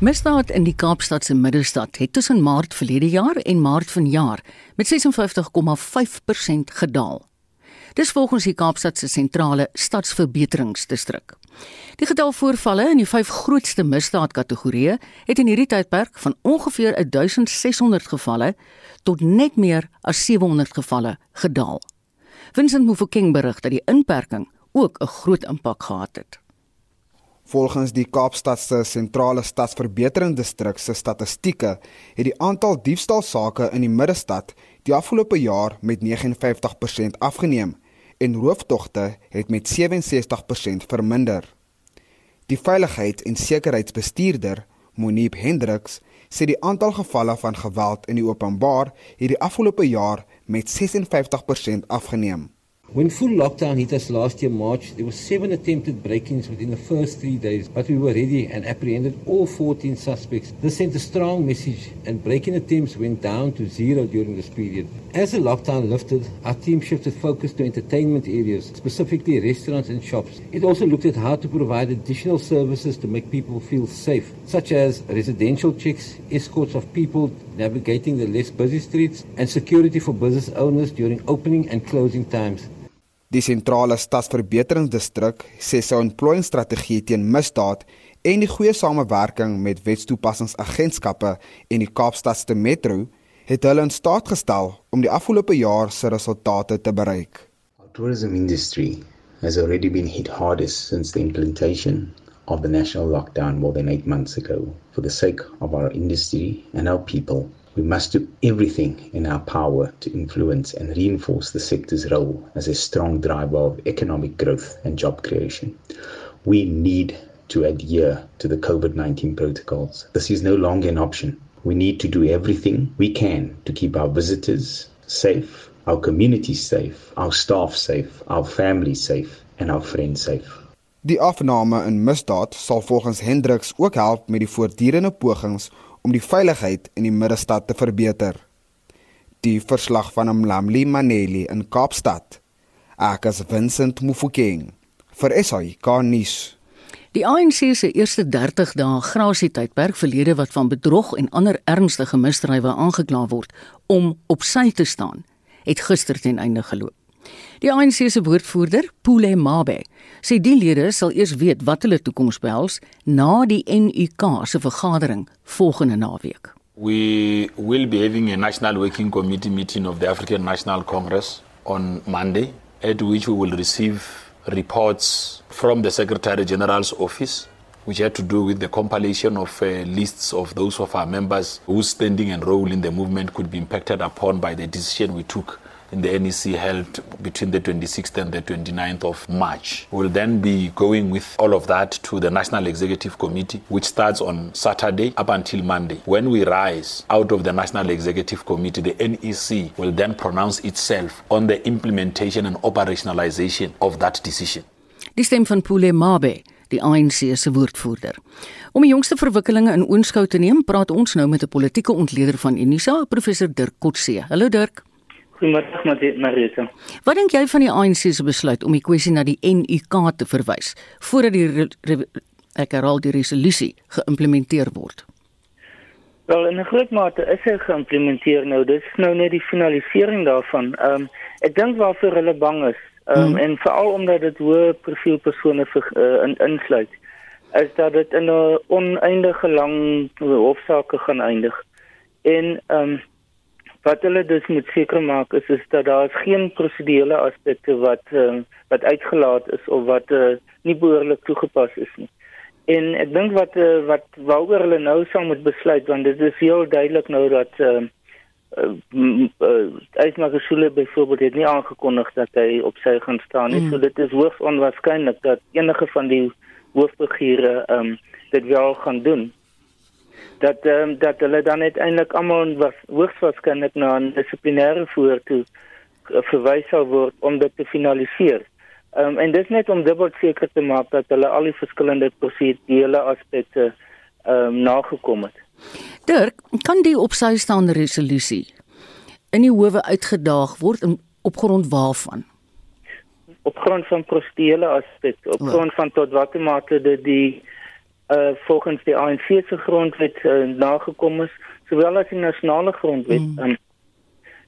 Misdaad in die Kaapstad se middestad het tussen Maart verlede jaar en Maart vanjaar met 56,5% gedaal. Dis volgens die Kaapstad se sentrale stadsverbeteringsdistrik. Die getal voorvalle in die vyf grootste misdaadkategorieë het in hierdie tydperk van ongeveer 1600 gevalle tot net meer as 700 gevalle gedaal. Vincent Mufokeng berig dat die inperking ook 'n groot impak gehad het. Volgens die Kaapstad se sentrale stadsverbeteringsdistrik se statistieke het die aantal diefstalsake in die middestad die afgelope jaar met 59% afgeneem en rooftogte het met 67% verminder. Die veiligheid en sekuriteitsbestuurder, Monique Hendriks, sê die aantal gevalle van geweld in die openbaar het die afgelope jaar met 56% afgeneem. When full lockdown hit us last year, March, there were seven attempted break-ins within the first three days, but we were ready and apprehended all 14 suspects. This sent a strong message, and break-in attempts went down to zero during this period. As the lockdown lifted, our team shifted focus to entertainment areas, specifically restaurants and shops. It also looked at how to provide additional services to make people feel safe, such as residential checks, escorts of people navigating the less busy streets, and security for business owners during opening and closing times. Die sentrale stadsverbeteringsdistrik sê sy ontplooiingsstrategie teen misdaad en die goeie samewerking met wetstoepassingsagentskappe en die Kaapstadse metro het hulle in staat gestel om die afgelope jaar se resultate te bereik. Our tourism industry has already been hit hardest since the implementation of the national lockdown more than 8 months ago for the sake of our industry and our people. We must do everything in our power to influence and reinforce the sector's role as a strong driver of economic growth and job creation. We need to adhere to the COVID 19 protocols. This is no longer an option. We need to do everything we can to keep our visitors safe, our communities safe, our staff safe, our families safe, and our friends safe. Die afname in misdaad sal volgens Hendriks ook help met die voortdurende pogings om die veiligheid in die middestad te verbeter. Die verslag van Mlamli Maneli in Kaapstad. Ek is Vincent Mufokeng vir SAI Garnis. Die ANC se eerste 30 dae grasietydperk verlede wat van bedrog en ander ernstige misdrywe aangekla word om op sy te staan, het gister ten einde geloop. Die ANC se woordvoerder, Pule Mabe, sê die lede sal eers weet wat hulle toekoms behels na die NUK se vergadering volgende naweek. We will be having a national working committee meeting of the African National Congress on Monday at which we will receive reports from the Secretary General's office which had to do with the compilation of uh, lists of those of our members whose standing and role in the movement could be impacted upon by the decision we took in the NEC held between the 26th and the 29th of March. We'll then be going with all of that to the National Executive Committee, which starts on Saturday up until Monday. When we rise out of the National Executive Committee, the NEC will then pronounce itself on the implementation and operationalization of that decision. Die stem van Pule Mabe die ANC se woordvoerder. Om die jongste verwikkelinge in oënskou te neem, praat ons nou met 'n politieke ontleder van Unisa, professor Dirk Kotse. Hallo Dirk. Goeiemôre Marita. Wat dink jy van die ANC se besluit om die kwessie na die NUK te verwys voordat die ek herhaal die resolusie geïmplementeer word? Wel, in 'n groot mate is hy geïmplementeer nou. Dis nou net die finalisering daarvan. Ehm um, ek dink waarvoor hulle bang is, ehm um, mm. en veral omdat dit hoë profiel persone vir uh, in insluit, is dat dit in 'n oneindige lang hofsaake gaan eindig. En ehm um, wat hulle dus moet seker maak is is dat daar is geen prosedurele aspekte wat uh, wat uitgelaat is of wat uh, nie behoorlik toegepas is nie. En ek dink wat uh, wat waaroor hulle nou sal moet besluit want dit is heel duidelik nou dat uh, Eismaker uh, Schule byvoorbeeld het nie aangekondig dat hy op sy gaan staan nie. Mm. So dit is hoogs onwaarskynlik dat enige van die hoofbegeure ehm um, dit wel gaan doen dat ehm um, dat hulle dan uiteindelik almal was hoogs waarskynlik na 'n dissiplinêre voor toe uh, verwys sal word om dit te finaliseer. Ehm um, en dit is net om dubbel seker te maak dat hulle al die verskillende prosedurele aspekte ehm um, nagekom het. Dirk, kan die op sy staande resolusie in die howe uitgedaag word op grond waarvan? Op grond van prosedurele aspekte, op grond van tot watter mate dit die uh volgens die ANC se grondwet uh, nagekom is sowel as die nasionale grondwet. Mm. Um,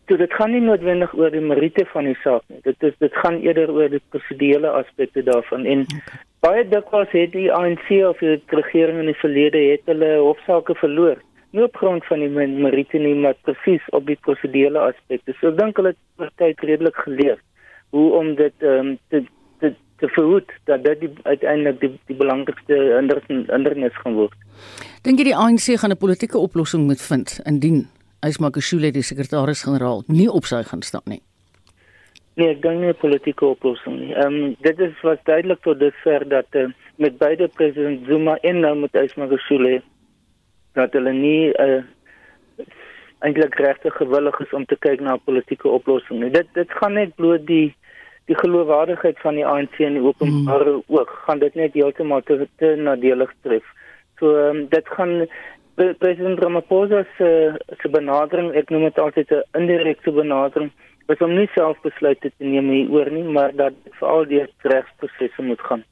so dit gaan nie noodwendig oor die meriete van die saak nie. Dit is dit gaan eerder oor die prosedurele aspekte daarvan en okay. baie dikwels het die ANC of die regering in die verlede het hulle hofsaake verloor nie op grond van die meriete nie maar presies op die prosedurele aspekte. So ek dink hulle het oor tyd redelik geleer hoe om dit um, te te verhoed dat dit die, uiteindelik die die belangrikste hindernis gaan word. Dink jy die ANC gaan 'n politieke oplossing moet vind indien Ysmakashule die sekretaris-generaal nie op sy gaan staan nie? Nee, ek dink nie 'n politieke oplossing nie. Ehm um, dit is wat duidelik tot dusver dat uh, met beide president Zuma en nou met Ysmakashule dat hulle nie uh, eintlik regtig gewillig is om te kyk na 'n politieke oplossing nie. Dit dit gaan net bloot die die geloofwaardigheid van die ANC in die openbare mm. oog gaan dit net heeltemal te, te nadelig tref. So um, dit gaan president Ramaphosa se se benadering, ek noem dit altyd 'n indirekte benadering, is om nie self besluite te neem hieroor nie, maar dat veral die regsprosesse moet gaan.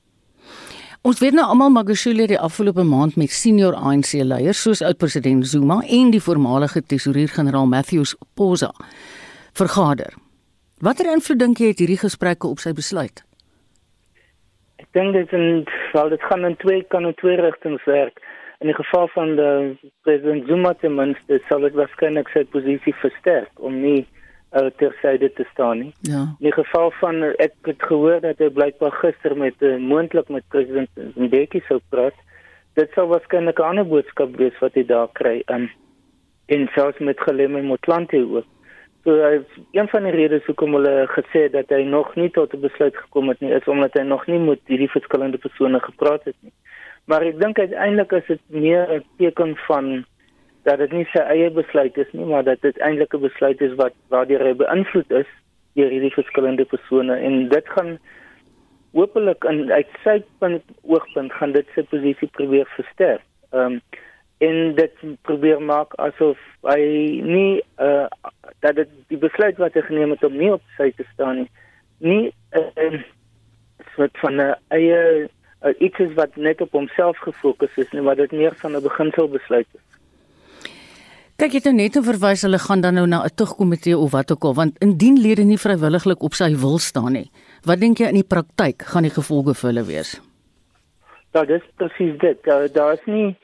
Ons weet nou almal Magashule die afgelope maand met senior ANC leiers soos oud-president Zuma en die voormalige tesourier-generaal Matthews Poza vergader. Watter invloed dink jy het hierdie gesprekke op sy besluit? Ek dink dit en wel dit gaan in twee kan in twee rigtings werk. In die geval van die president Zuma ten minste sal dit waarskynlik sy posisie versterk om nie uh, ter syde te staan nie. Ja. In die geval van ek het gehoor dat hy blykbaar gister met uh, moontlik met president Mbeki sou praat. Dit sou waarskynlik 'n ander boodskap wees wat hy daar kry in in selfs met Gelemme Motlanthe ook. So hy een van die redes hoekom hulle gesê dat hy nog nie tot 'n besluit gekom het nie is omdat hy nog nie met hierdie verskillende persone gepraat het nie. Maar ek dink uiteindelik is dit meer 'n teken van dat dit nie sy eie besluit is nie, maar dat dit eintlik 'n besluit is wat waardeur hy beïnvloed is deur hierdie verskillende persone en dit gaan hopelik in uit sy punt oogpunt gaan dit sy posisie probeer versterk. Ehm um, en dit probeer maak asof hy nie uh, dat dit die besluit wat hy geneem het om nie op sy te staan nie nie 'n uh, soort van 'n eie uh, iets is wat net op homself gefokus is nie maar dit meer van 'n beginsel besluit is. Kyk jy het nou net verwys hulle gaan dan nou na 'n tugkomitee of wat ook al want indien lede nie vrywilliglik op sy wil staan nie wat dink jy in die praktyk gaan die gevolge vir hulle wees? Ja, dis presies dit. Daar daar's nie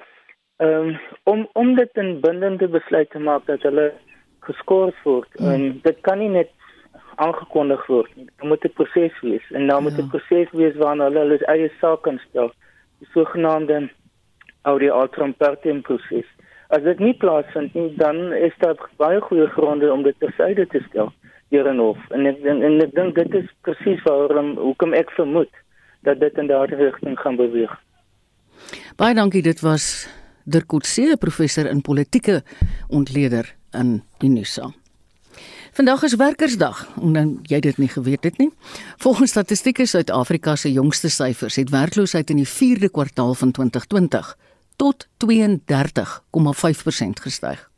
um, om om dit 'n bindende besluit te maak dat hulle geskort word. Hmm. Um, dit kan nie net aangekondig word nie. Dit moet 'n proses wees en nou moet 'n ja. proses wees waarna hulle hulle eie saak kan stel. Die sogenaamde audio altrum partem proses. As dit nie plaasvind nie, dan is daar baie goeie gronde om dit tersyde te stel hier in hof. En ek en, en ek dink dit is presies waarom hoekom ek vermoed dat dit in daardie rigting gaan beweeg. Baie dankie, dit was Dirk Coetzee, professor in politieke ontleder in Unisa. Vandag is werkersdag, omdat jy dit nie geweet het nie. Volgens Statistiek Suid-Afrika se jongste syfers het werkloosheid in die 4de kwartaal van 2020 tot 32,5% gestyg.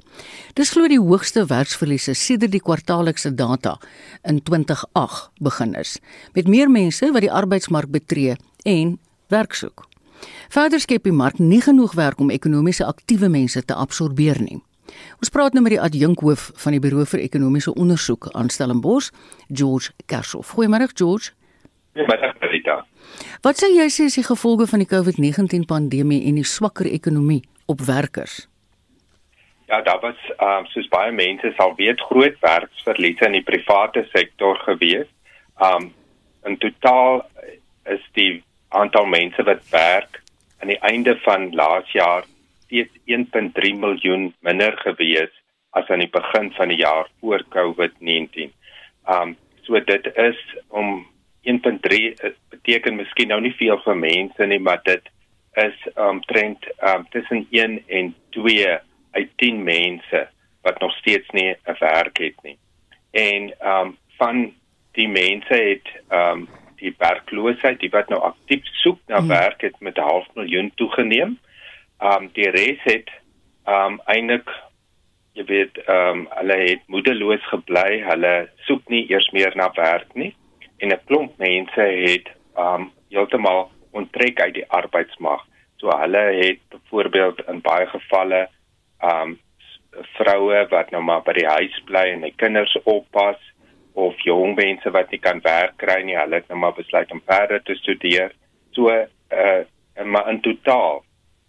Dis glo die hoogste werksverliese sedert die kwartaallikse data in 2008 begin is, met meer mense wat die arbeidsmark betree en werk soek. Verder skep die mark nie genoeg werk om ekonomies aktiewe mense te absorbeer nie. Ons praat nou met die adjunkhoof van die Buro vir Ekonomiese Onderzoek aan Stellenbosch, George Kershoff. Goeiemôre George. Goeiemôre Rita. Wat sê jy sê is die gevolge van die COVID-19 pandemie en die swakker ekonomie op werkers? Ja, daar was um, soos baie mense sal weet groot werksverliese in die private sektor gewees. Um, in totaal is die aantal mense wat werk aan die einde van laas jaar steeds 1.3 miljoen minder gewees as aan die begin van die jaar voor COVID-19. Ehm um, so dit is om 1.3 eh, beteken miskien nou nie veel vir mense nie, maar dit is um, um, tussen 1 en 2 uit 10 mense wat nog steeds nie 'n werk het nie. En um, van die mense het um, die werkloosheid, die wat nou aktief soek na hmm. werk het met 'n half miljoen toegeneem. Ehm um, die res het ehm um, eintlik jy weet ehm um, hulle het moedeloos gebly. Hulle soek nie eers meer na werk nie en 'n klomp mense het um heeltemal onttrek uit die arbeidsmark. So hulle het byvoorbeeld in baie gevalle um vroue wat nou maar by die huis bly en hulle kinders oppas of jong mense wat nie kan werk kry nie, hulle het nou maar besluit om verder te studeer. So uh maar in totaal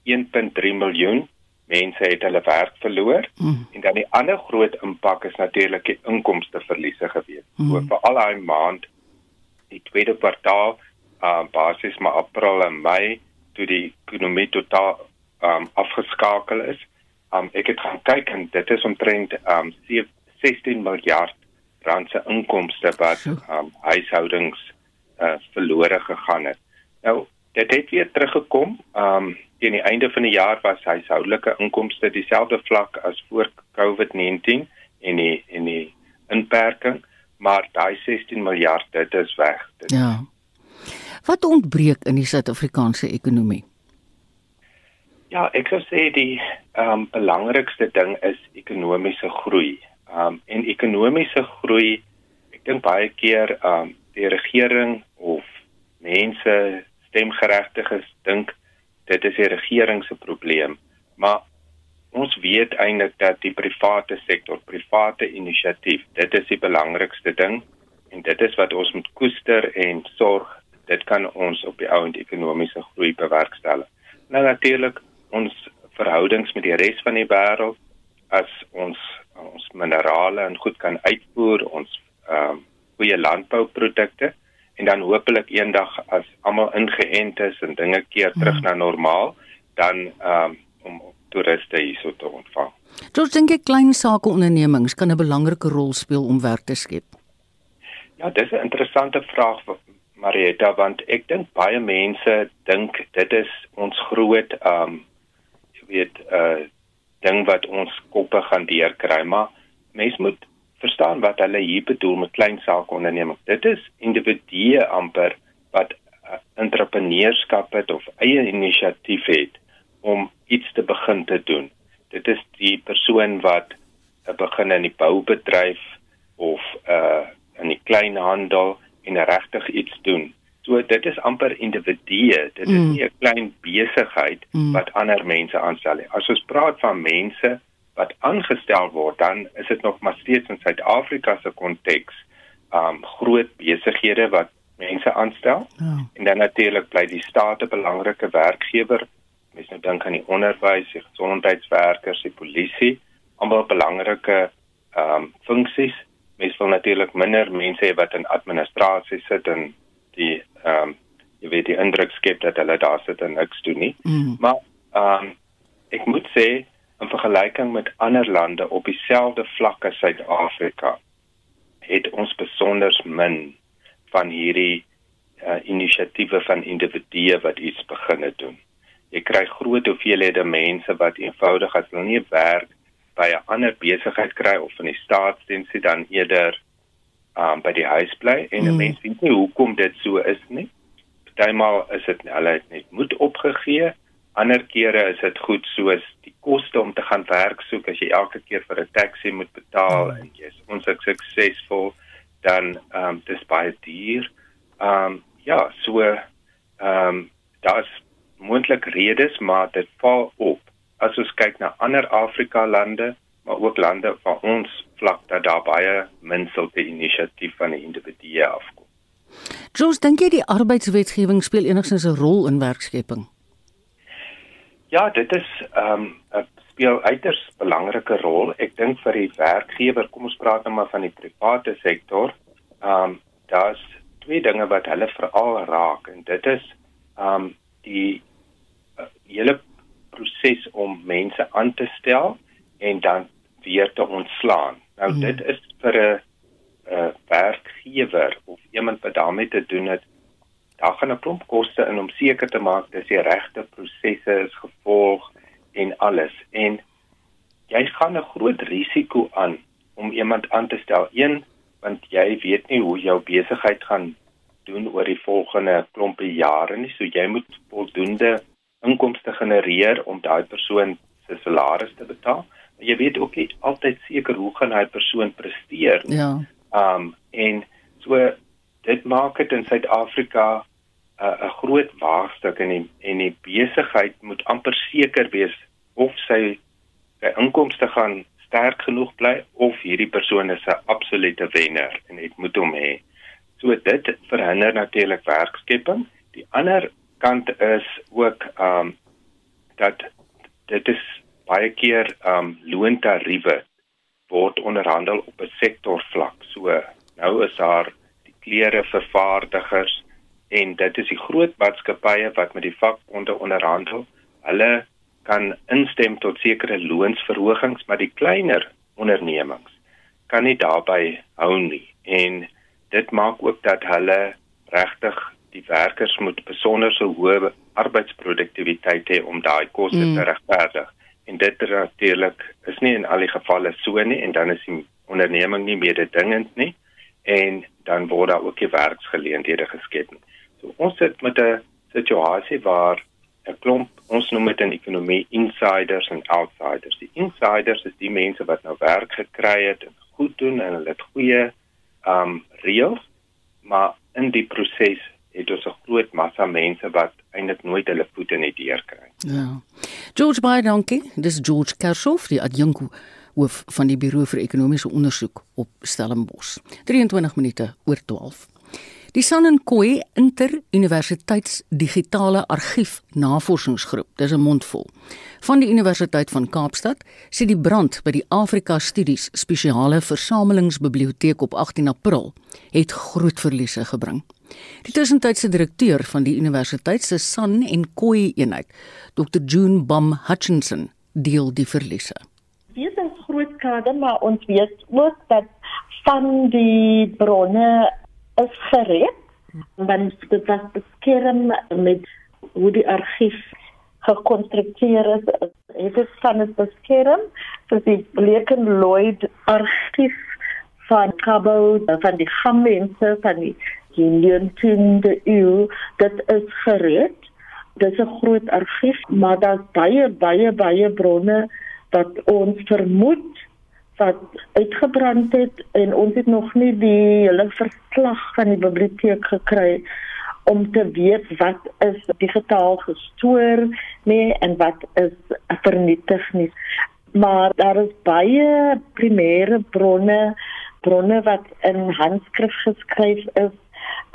1.3 miljoen mense het hulle werk verloor mm. en dan die ander groot impak is natuurlik die inkomste verliese gewees. Mm. So vir al daai maand die tweede kwartaal uh basies maar April en Mei toe die ekonomie totaal um afgeskakel is. Um ek het gaan kyk en dit is omtrent um 16 miljard rand se inkomste wat um huishoudings uh verlore gegaan het. Nou dit het weer teruggekom. Um teen die einde van die jaar was huishoudelike inkomste dieselfde vlak as voor COVID-19 en die en die inperking, maar daai 16 miljard dit is weg. Dit ja. Wat ontbreek in die Suid-Afrikaanse ekonomie? Ja, ek sou sê die ehm um, belangrikste ding is ekonomiese groei. Um, en ekonomiese groei, ek dink baie keer um, die regering of mense stemgeregtiges dink dit is die regering se probleem, maar ons weet eintlik dat die private sektor, private inisiatief, dit is die belangrikste ding en dit is wat ons moet koester en sorg dit kan ons op die ou en ekonomiese groei bewerkstellig. Nou natuurlik ons verhoudings met die res van die wêreld as ons ons minerale en goed kan uitvoer, ons ehm um, goeie landbouprodukte en dan hopelik eendag as almal ingeënt is en dinge keer terug hmm. na normaal dan um, om toeriste hierso te ontvang. Dis dink ek klein sake ondernemings kan 'n belangrike rol speel om werk te skep. Ja, dis 'n interessante vraag Marieta want ek dink baie mense dink dit is ons groot um jy weet 'n uh, ding wat ons koppe gaan deurkry maar mens moet verstaan wat hulle hier bedoel met klein sake ondernemings. Dit is individue amper wat uh, entrepreneurskap het of eie inisiatief het om iets te begin te doen. Dit is die persoon wat uh, begin in die boubedryf of uh in die kleinhandel en regtig iets doen. So dit is amper individue. Dit is mm. nie 'n klein besigheid mm. wat ander mense aanstel nie. As ons praat van mense wat aangestel word, dan is dit nog maar steeds in Suid-Afrika se konteks um groot besighede wat mense aanstel. Ja. En dan natuurlik bly die staat 'n belangrike werkgewer. Mense nou dink aan die onderwys, die gesondheidswerkers, die polisie, almal belangrike um funksies. Mense wil natuurlik minder mense hê wat in administrasie sit en die um jy weet die indruk skep dat hulle daar sit en niks doen nie. Mm. Maar um ek moet sê in vergelyking met ander lande op dieselfde vlak as Suid-Afrika het ons besonder min van hierdie uh, inisiatiewe van individue wat iets beginne doen. Jy kry groot hoeveelhede mense wat eenvoudig as hulle nie werk by 'n ander besigheid kry of van die staatsdienste dan eerder um, by die huis bly en mm. mense weet nie hoekom dit so is nie. Partymal is dit hulle het net moed opgegee Ander kere is dit goed soos die koste om te gaan werk soek as jy elke keer vir 'n taxi moet betaal en jy's ons is suksesvol dan ehm um, dis baie duur. Ehm um, ja, so ehm um, daar's moontlik redes maar dit val op. As ons kyk na ander Afrika lande, maar ook lande van ons vlak dat daar baie min sulke inisiatief van die individue afkom. Jules, dink jy die arbeidswetgewing speel enigstens 'n rol in werkskepping? Ja, dit is ehm um, speel uiters belangrike rol. Ek dink vir die werkgewer, kom ons praat nou maar van die private sektor. Ehm um, daar's twee dinge wat hulle veral raak en dit is ehm um, die uh, hele proses om mense aan te stel en dan weer te ontslaan. Nou hmm. dit is vir 'n 'n werkgewer of iemand wat daarmee te doen het daar gaan 'n klomp koste in om seker te maak dat die regte prosesse is gevolg en alles en jy gaan 'n groot risiko aan om iemand aan te stel een want jy weet nie hoe jou besigheid gaan doen oor die volgende klompie jare nie so jy moet voldoende inkomste genereer om daai persoon se salaris te betaal jy weet ook nie altyd seker hoe gaan hy persoon presteer ja um en so dit maak dit in Suid-Afrika 'n groot waagstuk in die, en die besigheid moet amper seker wees of sy sy inkomste gaan sterk genoeg bly of hierdie persoon is 'n absolute wenner en dit moet hom hê. So dit verhinder natuurlik werkskepping. Die ander kant is ook ehm um, dat dit is baie keer um, loontariewe word onderhandel op 'n sektorvlak. So nou is daar die klere vervaardigers en dit is die groot maatskappye wat met die vakbonde onderhandel. Hulle kan instem tot sekere loonsverhogings, maar die kleiner ondernemings kan nie daarbey hou nie. En dit maak ook dat hulle regtig die werkers moet besonder so hoë arbeidsproduktiwiteit hê om daai koste mm. te regverdig. En dit natuurlik is nie in al die gevalle so nie en dan is die onderneming nie meer dingend nie en dan word daar ook die werksgeleenthede geskep. So ons sit met 'n situasie waar 'n klomp ons noem dit in ekonomie insiders en outsiders. Die insiders is die mense wat nou werk gekry het en goed doen en hulle het goeie um reëls, maar in die proses het ons 'n groot massa mense wat eintlik nooit hulle voete in die deur kry. Ja. George Baydonkie, dis George Kershoff, die adjunkt hoof van die Buro vir Ekonomiese Onderzoek op Stellenbosch. 23 minute oor 12. Die Sanenkoi Interuniversiteits Digitale Argief Navorsingsgroep, dis 'n mondvol. Van die Universiteit van Kaapstad sê die brand by die Afrika Studies Spesiale Versamelingsbiblioteek op 18 April het groot verliese gebring. Die tussentydse direkteur van die universiteit se San en Koi eenheid, Dr. June Bum Hutchinson, deel die verliese. Dit is groot skade, maar ons weet ook dat van die bronne is gereed want dit was beskerm met hoe die argief gekonstrueer is dit van het beskerm vir die Bleken Lloyd argief van Cabo van die gemeente van die Indiëntunde eeu dit is gereed. Dit is 'n groot argief maar daar's baie baie baie bronne wat ons vermoed wat uitgebrand het en ons het nog nie die hele verslag van die biblioteek gekry om te weet wat is digitaal gestoor nee en wat is vernietig nie. Maar daar is baie primêre bronne bronne wat in handskrif geskryf is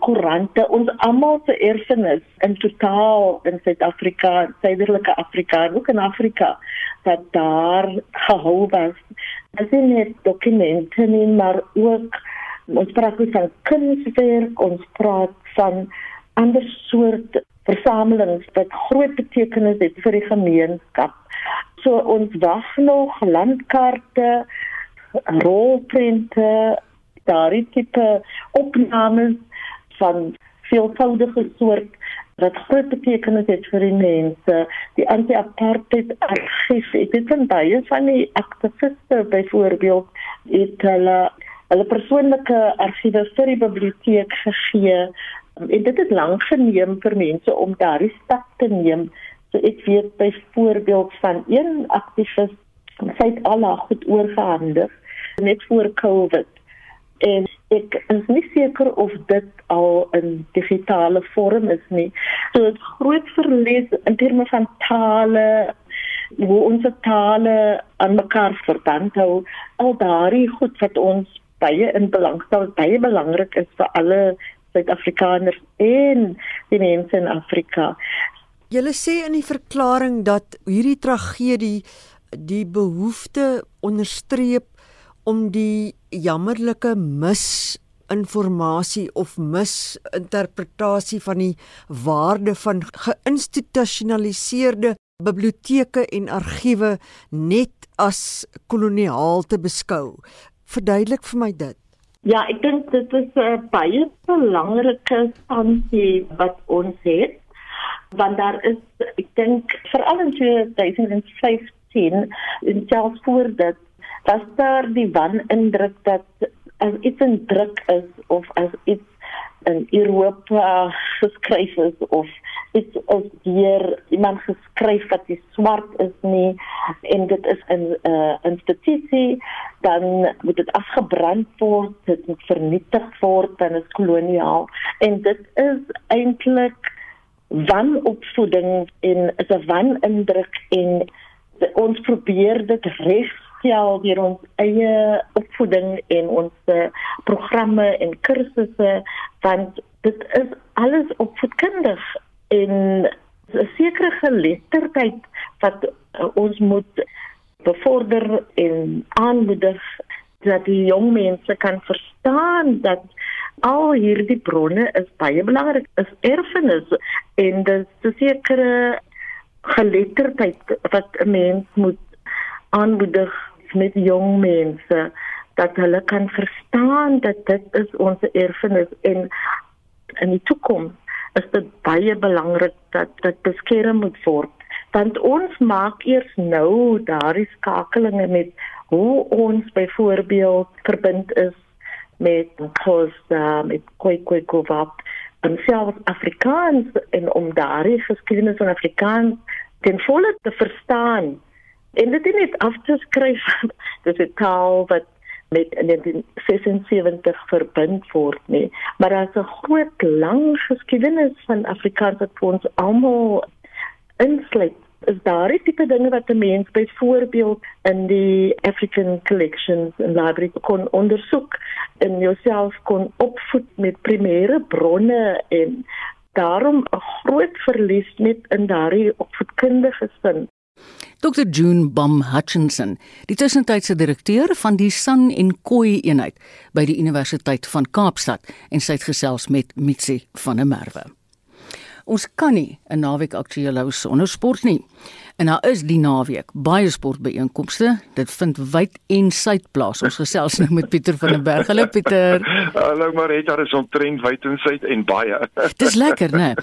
koerante ons almal se erfenis in totaal in Suid-Afrika, Suiderlike Afrika en ook in Afrika wat daar gehou was. Dit is nie dokumente nie, maar ook ons praat van kunswerk, ons praat van ander soort versamelings wat groot betekenis het vir die gemeenskap. So ons wag nog landkaarte, rolprente, daardie tipe opnames van veelvoudige soort wat groot betekenis het vir die mense. Die anti-apartheid argief, ek weet van baie van die aktiviste byvoorbeeld het hulle hulle persoonlike argiewe vir die biblioteek gegee. En dit het lank geneem vir mense om daardie stap te neem. So ek weet byvoorbeeld van een aktivis sy het al haar goed oorgehandig net voor Covid en ek is nie seker of dit al in digitale vorm is nie. So dit groot verlies in terme van tale hoe ons tale aan mekaar verband hou. Al daardie goed wat ons baie in belang stel, baie belangrik is vir alle Suid-Afrikaners en die mense in Afrika. Julle sê in die verklaring dat hierdie tragedie die behoefte onderstreep om die jammerlike misinformasie of misinterpretasie van die waarde van geïnstitusionaliseerde biblioteke en argiewe net as koloniaal te beskou. Verduidelik vir my dit. Ja, ek dink dit is 'n baie belangrike aansie wat ons het want daar is ek dink veral in 2015 in selfs voor dit was daar die wanindruk dat as iets 'n druk is of as iets in Europa geskryf is of iets is deur iemand geskryf wat die swart is nie en dit is 'n uh, institusie dan moet dit afgebrand word dit moet vernietig word dan is koloniaal. En dit is eintlik wanopvoeding en is 'n wanindruk en ons probeer dit regstel deur ons eie opvoeding en ons uh, programme en kursusse want dit is alles opvoedkundig en 'n sekere geletterdheid wat uh, ons moet bevorder en aanmoedig dat die jong mense kan verstaan dat al hierdie bronne is baie belangrik is erfenis en dis 'n sekere geletterdheid wat 'n mens moet aanmoedig met jong mense dat hulle kan verstaan dat dit is ons erfenis en in die toekoms is dit baie belangrik dat dit beskerm moet word. Want ons maak eers nou daardie skakelinge met hoe ons byvoorbeeld verbind is met Khoza met Khoikhoi en selfs Afrikaans en om daardie geskiedenis van Afrikaans ten volle te verstaan en dit net af te skryf dis 'n taal wat met 1976 verbind word nie maar daar's 'n groot lang geskiedenis van Afrikaans wat ons almal insluit is daar tipe dinge wat 'n mens byvoorbeeld in die African Collections en Library kon ondersoek en jouself kon opvoed met primêre bronne en daarom 'n groot verlies net in daardie opvoedkundige sin. Dr June Bum Hutchinson, die tussentydse direkteur van die San en Koi eenheid by die Universiteit van Kaapstad en sy het gesels met Mitsi van der Merwe. Ons kan nie 'n naweek aktueel hou sonder sport nie. En daar is die naweek baie sportbeeenkomste. Dit vind wyd en suid plaas. Ons gesels nou met Pieter van der Berg. Hallo Pieter. Hallo Marita, daar is omtrent wyd en suid en baie. Dis lekker, né?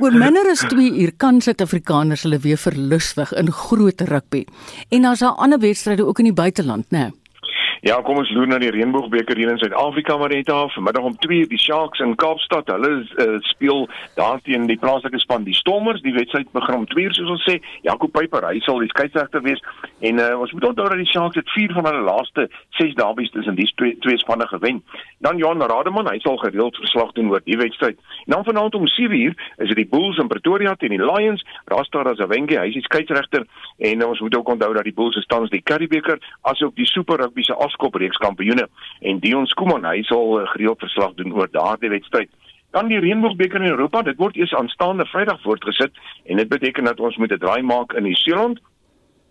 Oor minder as 2 uur kan Suid-Afrikaners hulle weer verlustig in groot rugby. En daar's daar ander wedstryde ook in die buiteland, né? Ja, kom ons loer na die Reënboogbeker hier in Suid-Afrika maar net af. Vanmiddag om 2:00 die Sharks in Kaapstad. Hulle uh, speel daar teen die plaaslike span die Stormers. Die wedstryd begin om 2:00 soos ons sê. Jaco Pieper, hy sal die skeieregter wees. En uh, ons moet onthou dat die Sharks het 4 van hulle laaste 6 derbies tussen die twee twee spanne gewen. Dan Johan Rademan, hy sal gereeld verslag doen oor die wedstryd. En dan vanaand om 7:00 is dit die Bulls in Pretoria teen die Lions. Rasta Razawenge, hy is die skeieregter en uh, ons moet ook onthou dat die Bulls se tans die Currie beker asook die Super Rugby se afskop reeks kampioene en Dion Skuman hy sal uh, gereeld verslag doen oor daardie wedstryd. Dan die Reënboogbeker in Europa, dit word eers aanstaande Vrydag voortgesit en dit beteken dat ons moet 'n draai maak in New Zealand.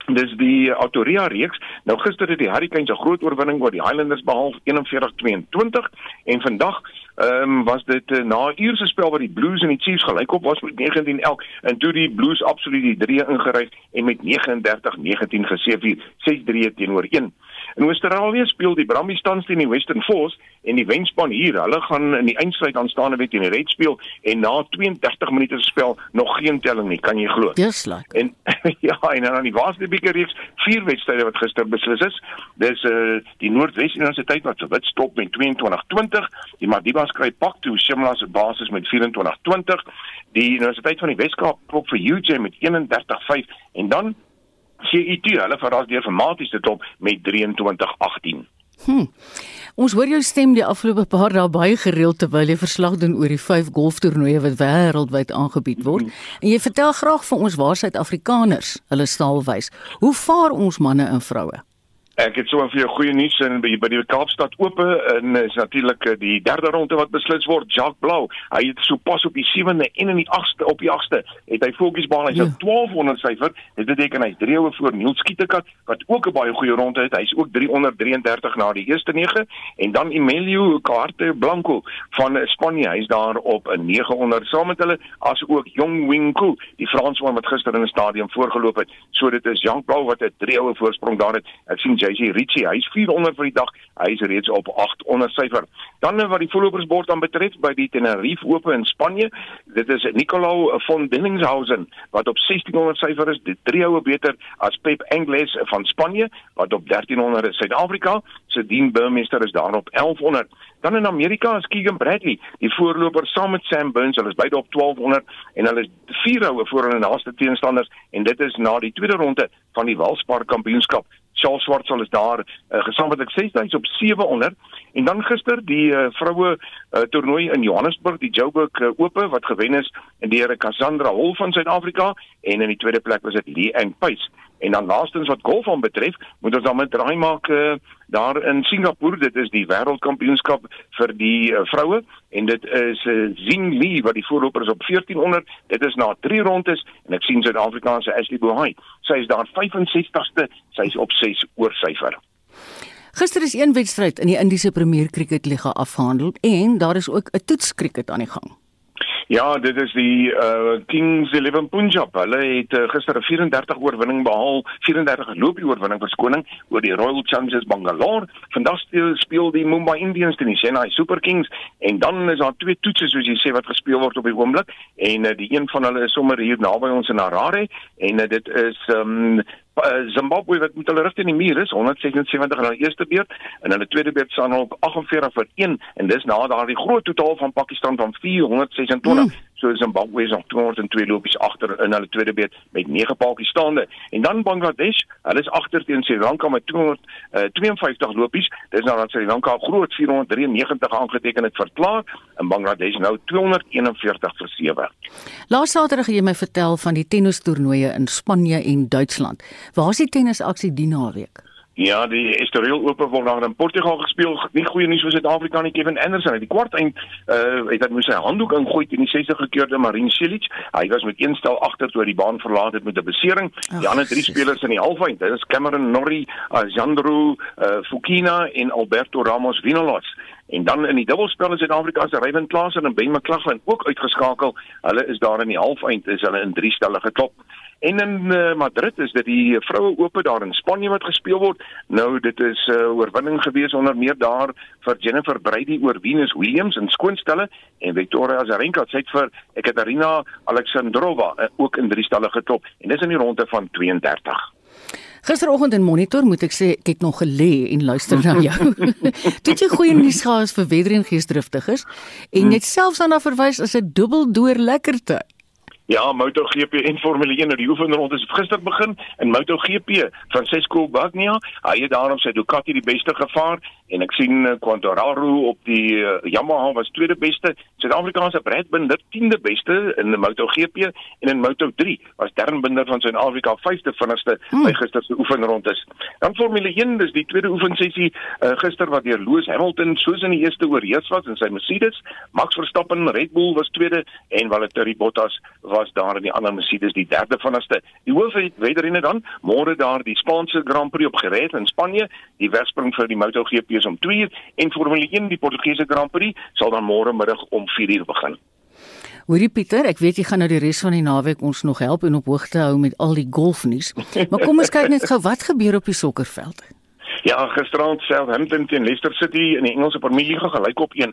Dis die Autoria reeks. Nou gister het die Hurricanes 'n groot oorwinning oor die Highlanders behaal 41-22 en vandag ehm um, was dit uh, na 'n uur se spel wat die Blues en die Chiefs gelykop was met 19-11 en toe die Blues absoluut die 3 ingeryf en met 39-19 geseëvier 6-3 teenoor 1. In Australië speel die Brumbies tans teen die Western Force en die wenspan hier, hulle gaan in die eindstryd aanstaande wet teen die Reds speel en na 32 minute spel nog geen telling nie, kan jy glo. Dis lekker. En ja, en dan die Waasde beker reeks, vier wedstryde wat gister beslis is. Dis uh, die Noordwes Universiteit wat se wit stop met 22-20, die Madiba skryf pak toe Shimla se basis met 24-20, die Universiteit van die Weskaap klop vir UJ met 31-5 en dan CIT, hulle verras deur dramaties te top met 23-18. Hm. Ons hoor jou stem die afgelope paar dae baie gereeld terwyl jy verslag doen oor die vyf golftoernooie wat wêreldwyd aangebied word. En jy vertel graag vir ons waar Suid-Afrikaners hulle staal wys. Hoe vaar ons manne en vroue? Ek het so 'n vir jou goeie nuus in by, by die Kaapstad Ope en is natuurlik eh, die derde ronde wat beslis word. Jacques Blou, hy het so pas op die 7de en in die 8ste op die 8ste het hy voetjies baan hy's ja. 1200 syfer. Dit beteken hy's 3 oor voor Niels Skietekat wat ook 'n baie goeie ronde het. Hy's ook 333 na die eerste 9 en dan Emilio Carte Blanco van Spanje. Hy's daar op 'n 900 saam met hulle as ook Jong Wingku, die Fransman wat gister in 'n stadium voorgeloop het. So dit is Jacques Blou wat 'n 3 oor voorsprong daar het. Ek sien JC Ritchie, hy's 400 vir die dag. Hy is reeds op 800 syfer. Dan wat die voorlopersbord aan betref by die Tenerife Ope in Spanje, dit is Nicolau von Dillingshausen wat op 1600 syfer is, dit drie houe beter as Pep Engles van Spanje wat op 1300 is. Suid-Afrika se Dean Burmester is daar op 1100. Dan in Amerika is Keegan Bradley, die voorloper saam met Sam Burns, hulle is beide op 1200 en hulle is vier houe voor hulle naaste teenstanders en dit is na die tweede ronde van die Welspar Kampioenskap Charles Swartsel is daar uh, gesamentlik 6000 op 700 en dan gister die uh, vroue uh, toernooi in Johannesburg die Joburg uh, Ope wat gewen is deur Cassandra Hol van Suid-Afrika. En in die tweede plek was dit Lee Eng Pace En dan laastens wat golf aan betref, moet ons dan met draai maak uh, daar in Singapore. Dit is die wêreldkampioenskap vir die uh, vroue en dit is uh, eh, Zing Li wat die voorloper is op 1400. Dit is na 3 rondes en ek sien Suid-Afrikaanse Ashley Bohai. Sy is daar 65ste. Sy is op 6 oor syfer. Gister is een wedstryd in die Indiese Premier Cricket Liga afgehandel en daar is ook 'n toetskriket aan die gang. Ja, dit is die uh Kings 11 Punjab. Hulle het uh, gister 'n 34 oorwinning behaal, 34 loopie oorwinning verskoning oor die Royal Challengers Bangalore. Vandag speel, die Mumbai Indians teen die Chennai Super Kings en dan is daar twee toetse soos jy sê wat gespeel word op die oomblik en uh, die een van hulle is sommer hier naby ons in Harare en uh, dit is um Zimbabwe wat met hulle rigting in die muur is 176 in hulle eerste beurt en hulle tweede beurt staan op 48 vir 1 en dis na daardie groot totaal van Pakistan van 426 mm so Zimbabwe is nog 202 lopies agter in hulle tweede beurt met 9 paaltjies staande. En dan Bangladesh hulle is agter teen Sri Lanka met 252 uh, lopies. Dis nou dat Sri Lanka groot 493 aangeteken het verklaar en Bangladesh nou 241 vir 7 Laas Saterdag het jy my vertel van die tennistoernooie in Spanje en Duitsland. Waar is die tennisaksie die naweek Ja, die Estoril Ope word daar in Portugal gespeel. Nie goeie nuus vir Suid-Afrika nie. Kevin Anderson het die kwart eind uh het dat moes sy handdoek ingooi teen die 60 gekeurde Marin Cilic. Hy was met een stel agter toe die baan verlaat het met 'n besering. Die ander drie spelers in die halfeind, dit is Cameron Norrie, Alejandro uh, Fukina en Alberto Ramos Vinolas. En dan in die dubbelspel is Suid-Afrika se Ryan Klaasen en Ben McLaughlin ook uitgeskakel. Hulle is daar in die halfeind is hulle in drie stelle geklop. En in uh, Madrid is dit die vroue ope daar in Spanje wat gespeel word. Nou dit is 'n uh, oorwinning gewees onder meer daar vir Jennifer Brady oor Venus Williams in skoonstelle en Victoria Azarenka het vir Ekaterina Alexandrova uh, ook in drie stelle geklop en dis in die ronde van 32. Gisteroggend in Monitor moet ek sê ek het nog gelê en luister na jou. Dit jy goeie nuus gehad vir wetter en geesdriftiges en net selfs aan na verwys as 'n dubbeldoor lekkerte. Ja, MotoGP en Formule 1 het die oefenronde het gister begin in MotoGP. Francesco Bagnaia, hy het daarom sy Ducati die beste gevaar en ek sien eh, Quartararo op die uh, Yamaha was tweede beste. Suid-Afrikaanse Brad Binder 10de beste in die MotoGP en in Moto3 was Darren Binder van Suid-Afrika 5de vinnigste hmm. by gister se oefenronde. Dan Formule 1, dis die tweede oefensessie uh, gister wat deur Lewis Hamilton soos in die eerste oorheers was in sy Mercedes. Max Verstappen Red Bull was tweede en Valtteri Bottas was daar in die ander Mercedes die derde vanste. Die hoofwedrenne dan môre daar die Spaanse Grand Prix op gereed in Spanje. Die wegspring vir die MotoGP is om 2 uur en Formule 1 die Portugese Grand Prix sal dan môre middag om 4 uur begin. Hoorie Pieter, ek weet jy gaan nou die res van die naweek ons nog help en op hoogte hou met al die golfnuus. Maar kom ons kyk net gou wat gebeur op die sokkerveld. Ja, gisterand Southampton teen Leicester City in die Engelse Premier League gelyk op 1-1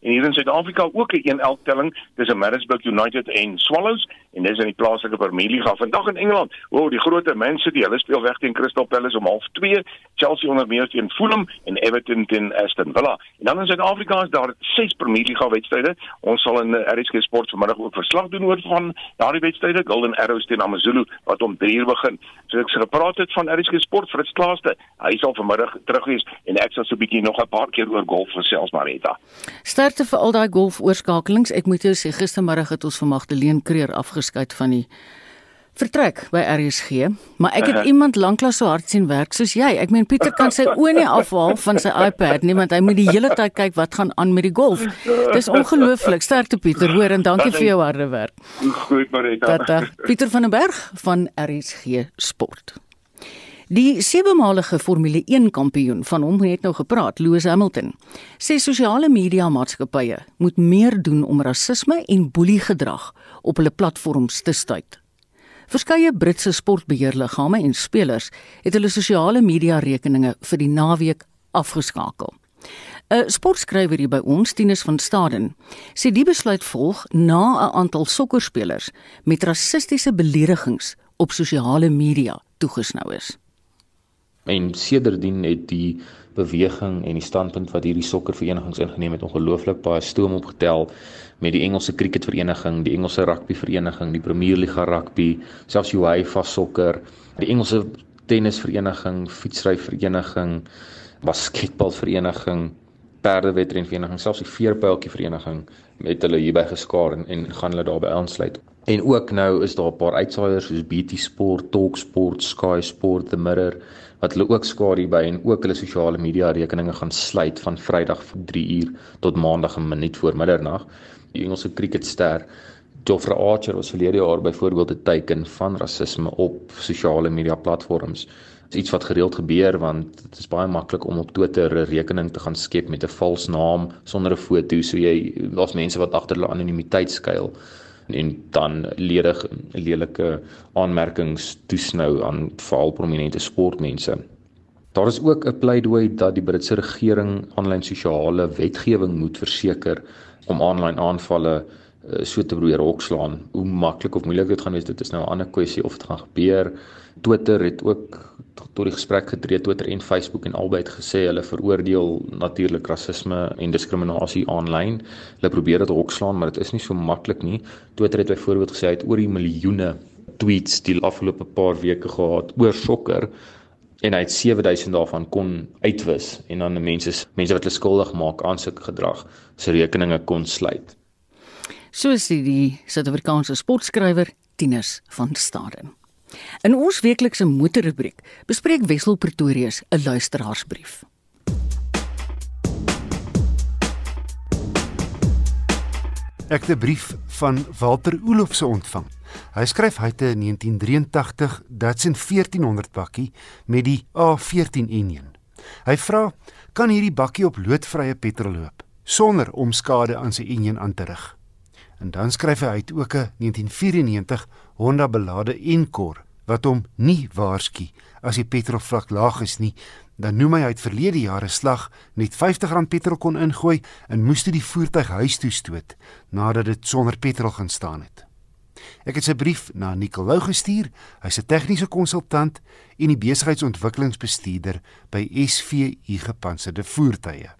en hier in Suid-Afrika ook 'n 1-1 telling tussen Middlesbrough United en Swallows en dis in die plaaslike Premier League vandag in Engeland. O, oh, die groot Man City, hulle speel weg teen Crystal Palace om 0:30, Chelsea onder meer teen Fulham en Everton teen Aston Villa. En dan in Suid-Afrika is daar 6 Premier League wedstryde. Ons sal in eh, RSG Sport vanmiddag ook verslag doen oor van daardie wedstryde, Golden Arrows teen AmaZulu wat om 3:00 begin. So ek sê gepraat het van RSG Sport vir dit klaaste. Hy sal vanmiddag terug wees en ek sal so 'n bietjie nog 'n paar keer oor golf gesels Marita. Sterkte vir al daai golfoorskakelings. Ek moet jou sê gistermiddag het ons vir Magdalene Kreer afgeskeid van die vertrek by RSG, maar ek het uh -huh. iemand lanklaas so hard sien werk soos jy. Ek meen Pieter kan sy oë nie afhaal van sy iPad nie, want hy moet die hele tyd kyk wat gaan aan met die golf. Dis ongelooflik. Sterkte Pieter, hoor en dankie vir jou harde werk. Goed, Marita. Dat Pieter van den Berg van RSG Sport. Die sewe-malige Formule 1 kampioen van hom het nou gepraat, Lewis Hamilton. Sê sosiale media maatskappye moet meer doen om rasisme en boeliegedrag op hulle platforms te stuit. Verskeie Britse sportbeheerliggame en spelers het hulle sosiale media rekeninge vir die naweek afgeskakel. 'n Sportskrywer hier by ons, Tinus van Staden, sê die besluit volg na 'n aantal sokkerspelers met rassistiese beledigings op sosiale media toegesnou is. En sedertdien het die beweging en die standpunt wat hierdie sokkerverenigings ingeneem het ongelooflik baie stoom opgetel met die Engelse cricketvereniging, die Engelse rugbyvereniging, die Premier League rugby, selfs UEFA sokker, die Engelse tennisvereniging, fietsryvereniging, basketbalvereniging, perdewedrenvereniging, selfs die veerpyltjie vereniging met hulle hierby geskaar en, en gaan hulle daarbey aansluit. En ook nou is daar 'n paar uitsaaiers soos BT Sport, Talk Sport, Sky Sport, The Mirror wat hulle ook skaar hierby en ook hulle sosiale media rekeninge gaan sluit van Vrydag vir 3 uur tot Maandag 'n minuut voor middernag. Die Engelse cricketster Geoffrey Archer was verlede jaar byvoorbeeld 'n teken van rasisme op sosiale media platforms. Dit is iets wat gereeld gebeur want dit is baie maklik om op Twitter 'n rekening te gaan skep met 'n vals naam sonder 'n foto. So jy daar's mense wat agter hulle anonimiteit skuil en dan ledig lelike aanmerkings toesnou aan veral prominente sportmense. Daar is ook 'n pleidooi dat die Britse regering aanlyn sosiale wetgewing moet verseker om aanlyn aanvalle Eh, so te probeer hokslaan. Hoe maklik of moeilik dit gaan wees, dit is nou 'n ander kwessie of dit gaan gebeur. Twitter het ook tot die gesprek getree Twitter en Facebook en albei het gesê hulle veroordeel natuurlik rasisme en diskriminasie aanlyn. Hulle probeer dit hokslaan, maar dit is nie so maklik nie. Twitter het byvoorbeeld gesê hy het oor die miljoene tweets die afgelope paar weke gehad oor sokker en hy het 7000 daarvan kon uitwis en dan mense mense wat hulle skuldig maak aan sulke gedrag se rekeninge kon sluit soos die, die Suid-Afrikaanse sportskrywer Tinus van Staden. In ons weeklikse motorrubriek bespreek Wessel Pretorius 'n luisteraarsbrief. Ek het 'n brief van Walter Olofse ontvang. Hy skryf hy het 'n 1983 Datsun 1400 bakkie met die A14 enjin. Hy vra: "Kan hierdie bakkie op loodvrye petrol loop sonder om skade aan sy enjin aan te rig?" En dan skryf hy uit ook 'n 1994 Honda belade Encore wat hom nie waarsku as die petrolvlak laag is nie. Dan noem hy uit verlede jare slag net R50 petrol kon ingooi en moes toe die voertuig huis toe stoot nadat dit sonder petrol gaan staan het. Ek het sy brief na Nicolou gestuur. Hy's 'n tegniese konsultant en die besigheidsontwikkelingsbestuurder by SVU Gepantserde Voertuie.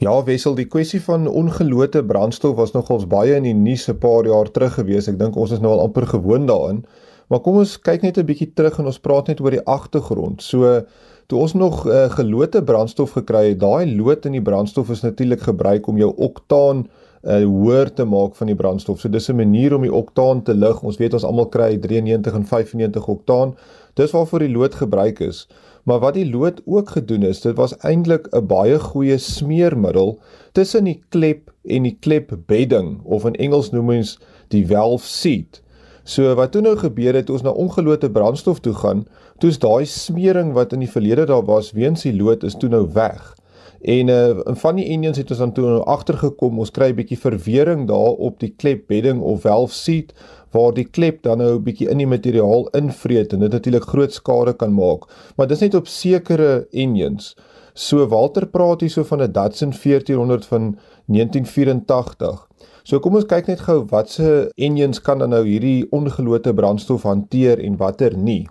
Ja, Wessel, die kwessie van ongelote brandstof was nogals baie in die nuus 'n paar jaar terug gewees. Ek dink ons is nou al amper gewoond daaraan. Maar kom ons kyk net 'n bietjie terug en ons praat net oor die agtergrond. So toe ons nog uh, gelote brandstof gekry het, daai lood in die brandstof is natuurlik gebruik om jou oktaan uh, hoër te maak van die brandstof. So dis 'n manier om die oktaan te lig. Ons weet ons almal kry 93 en 95 oktaan. Dis waarvoor die lood gebruik is. Maar wat die lood ook gedoen is, dit was eintlik 'n baie goeie smeermiddel tussen die klep en die klepbedding of in Engels noem ons die valve seat. So wat toe nou gebeur het, ons na ongelote brandstof toe gaan, toe's daai smering wat in die verlede daar was weens die lood is toe nou weg. En uh van die engines het ons dan toe nou agtergekom, ons kry 'n bietjie verwering daar op die klepbedding of valve seat waar die klep dan nou 'n bietjie in die materiaal invreet en dit natuurlik groot skade kan maak. Maar dis net op sekere engines. So Walter praat hier so van 'n Datsun 1400 van 1984. So kom ons kyk net gou watse engines kan dan nou hierdie ongelote brandstof hanteer en watter nie.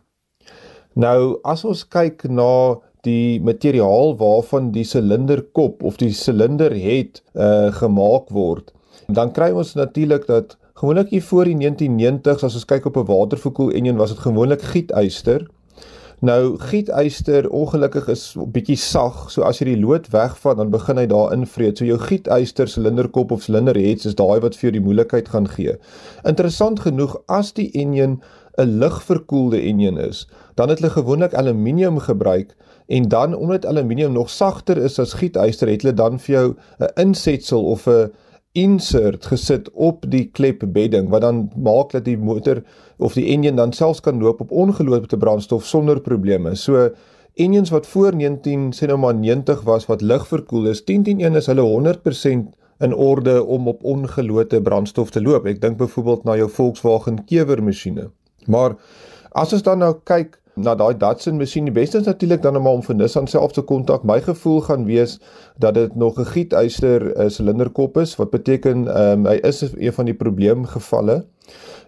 Nou as ons kyk na die materiaal waarvan die silinderkop of die silinder het uh gemaak word, dan kry ons natuurlik dat gewoonlik hier voor die 1990s as ons kyk op 'n waterverkoel enjin was dit gewoonlik gietyster. Nou gietyster ongelukkig is 'n bietjie sag, so as jy die lood wegvat dan begin hy daar invreet. So jou gietyster silinderkop of silinderheads is daai wat vir jou die moeilikheid gaan gee. Interessant genoeg as die enjin 'n ligverkoelde enjin is, dan het hulle gewoonlik aluminium gebruik en dan omdat aluminium nog sagter is as gietyster het hulle dan vir jou 'n insetsel of 'n insert gesit op die klepbedding wat dan maak dat die motor of die enjin dan selfs kan loop op ongeloopte brandstof sonder probleme. So enjins wat voor 19 sê nou maar 90 was wat lig verkoel is, 101 is hulle 100% in orde om op ongeloopte brandstof te loop. Ek dink byvoorbeeld na jou Volkswagen Kewer masjiene. Maar as ons dan nou kyk na daai Datsun masjien. Die beste is natuurlik dan om om vir Nissan self te kontak. My gevoel gaan wees dat dit nog 'n gietyster uh, silinderkop is wat beteken um, hy is een van die probleemgevalle.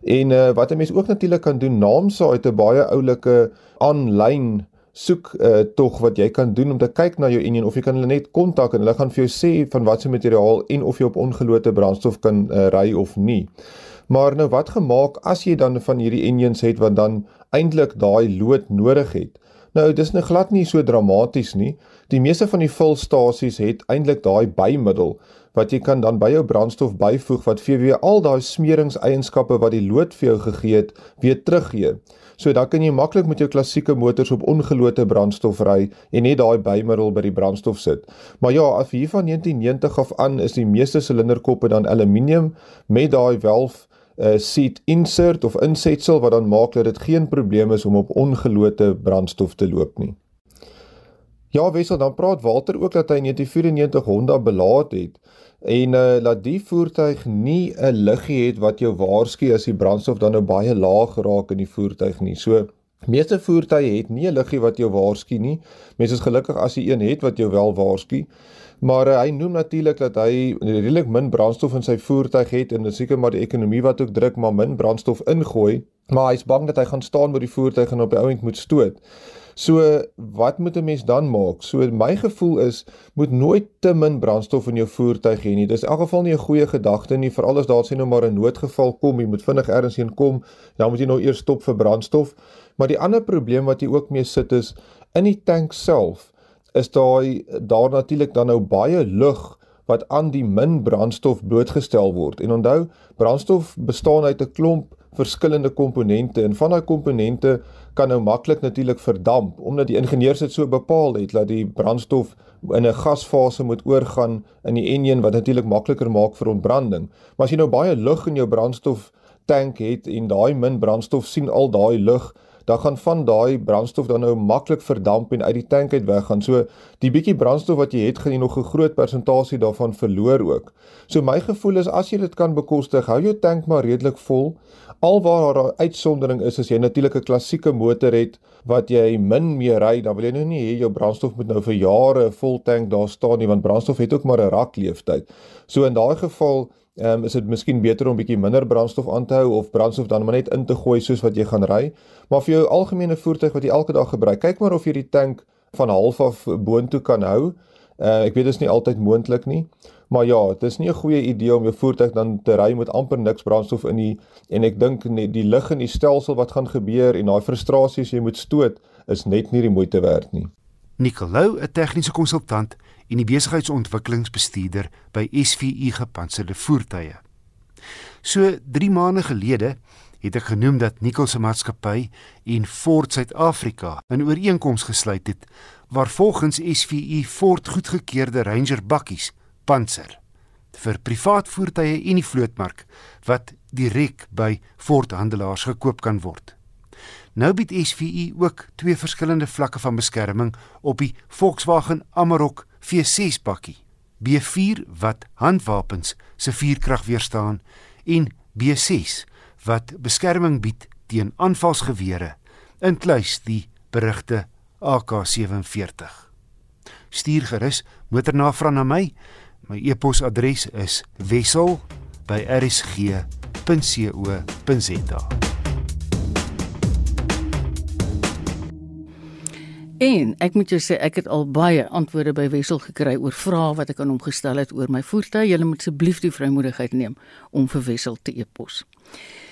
En uh, wat 'n mens ook natuurlik kan doen, naamsa het 'n baie oulike aanlyn soek uh, tog wat jy kan doen om te kyk na jou enjin of jy kan hulle net kontak en hulle gaan vir jou sê van watter materiaal en of jy op ongelote brandstof kan uh, ry of nie. Maar nou wat gemaak as jy dan van hierdie engines het wat dan eintlik daai lood nodig het? Nou, dis nou glad nie so dramaties nie. Die meeste van die vulstasies het eintlik daai bymiddel wat jy kan dan by jou brandstof byvoeg wat vir weer al daai smeringseienskappe wat die lood vir jou gegee het, weer teruggee. So dan kan jy maklik met jou klassieke motors op ongelote brandstof ry en net daai bymiddel by die brandstof sit. Maar ja, af hier van 1990 af aan is die meeste silinderkoppe dan aluminium met daai valve uh, seat insert of insetsel wat dan maak dat dit geen probleem is om op ongelote brandstof te loop nie. Ja, wissel dan praat Walter ook dat hy 'n 1994 Honda belaat het en uh laat die voertuig nie 'n liggie het wat jou waarsku as die brandstof dan nou baie laag raak in die voertuig nie. So meeste voertuie het nie 'n liggie wat jou waarsku nie. Mense is gelukkig as jy een het wat jou wel waarsku. Maar uh, hy noem natuurlik dat hy redelik min brandstof in sy voertuig het en dit seker maar die ekonomie wat ook druk maar min brandstof ingooi, maar hy's bang dat hy gaan staan by die voertuig en op die ouend moet stoot. So wat moet 'n mens dan maak? So my gevoel is moet nooit te min brandstof in jou voertuig hê nie. Dis in elk geval nie 'n goeie gedagte nie, veral as daar sien nou maar 'n noodgeval kom, jy moet vinnig ergens heen kom, dan moet jy nou eers stop vir brandstof. Maar die ander probleem wat jy ook mee sit is in die tank self is daai daar natuurlik dan nou baie lug wat aan die min brandstof blootgestel word. En onthou, brandstof bestaan uit 'n klomp verskillende komponente en van daai komponente kan nou maklik natuurlik verdamp omdat die ingenieurs dit so bepaal het dat die brandstof in 'n gasfase moet oorgaan in die enjin wat natuurlik makliker maak vir ontbranding. Maar as jy nou baie lug in jou brandstof tank het en daai min brandstof sien al daai lug dan gaan van daai brandstof dan nou maklik verdamp en uit die tank uit weggaan. So die bietjie brandstof wat jy het, gaan jy nog 'n groot persentasie daarvan verloor ook. So my gevoel is as jy dit kan bekostig, hou jou tank maar redelik vol. Alwaar daar 'n uitsondering is as jy natuurlik 'n klassieke motor het wat jy min meer ry, dan wil jy nou nie hê jou brandstof moet nou vir jare vol tank daar staan nie, want brandstof het ook maar 'n rakleeftyd. So in daai geval um, is dit miskien beter om bietjie minder brandstof aan te hou of brandstof dan maar net in te gooi soos wat jy gaan ry. Maar vir jou algemene voertuig wat jy elke dag gebruik, kyk maar of jy die tank van half af boontoe kan hou. Uh ek weet dit is nie altyd moontlik nie. Maar ja, dit is nie 'n goeie idee om jou voertuig dan te ry met amper niks brandstof in nie en ek dink net die lig in die stelsel wat gaan gebeur en daai frustrasies jy moet stoot is net nie die moeite werd nie. Nicolou, 'n tegniese konsultant en die besigheidsontwikkelingsbestuurder by SVU Gepantserde Voertuie. So 3 maande gelede het ek genoem dat Nicol se maatskappy en Ford Suid-Afrika 'n ooreenkoms gesluit het waar volgens SVU Ford goedgekeurde Ranger bakkies pantser vir privaat voertuie en die vlootmark wat direk by Ford handelaars gekoop kan word. Nou bied SVU ook twee verskillende vlakke van beskerming op die Volkswagen Amarok V6 bakkie. B4 wat handwapens se vuurkrag weerstaan en B6 wat beskerming bied teen aanvalsgewere, inkluis die berugte AK47. Stuur gerus motornavraag na my. My e-posadres is wissel@rsg.co.za. En ek moet jou sê ek het al baie antwoorde by Wessel gekry oor vrae wat ek aan hom gestel het oor my voertuig. Julle moet asseblief die vrymoedigheid neem om vir Wessel te e-pos.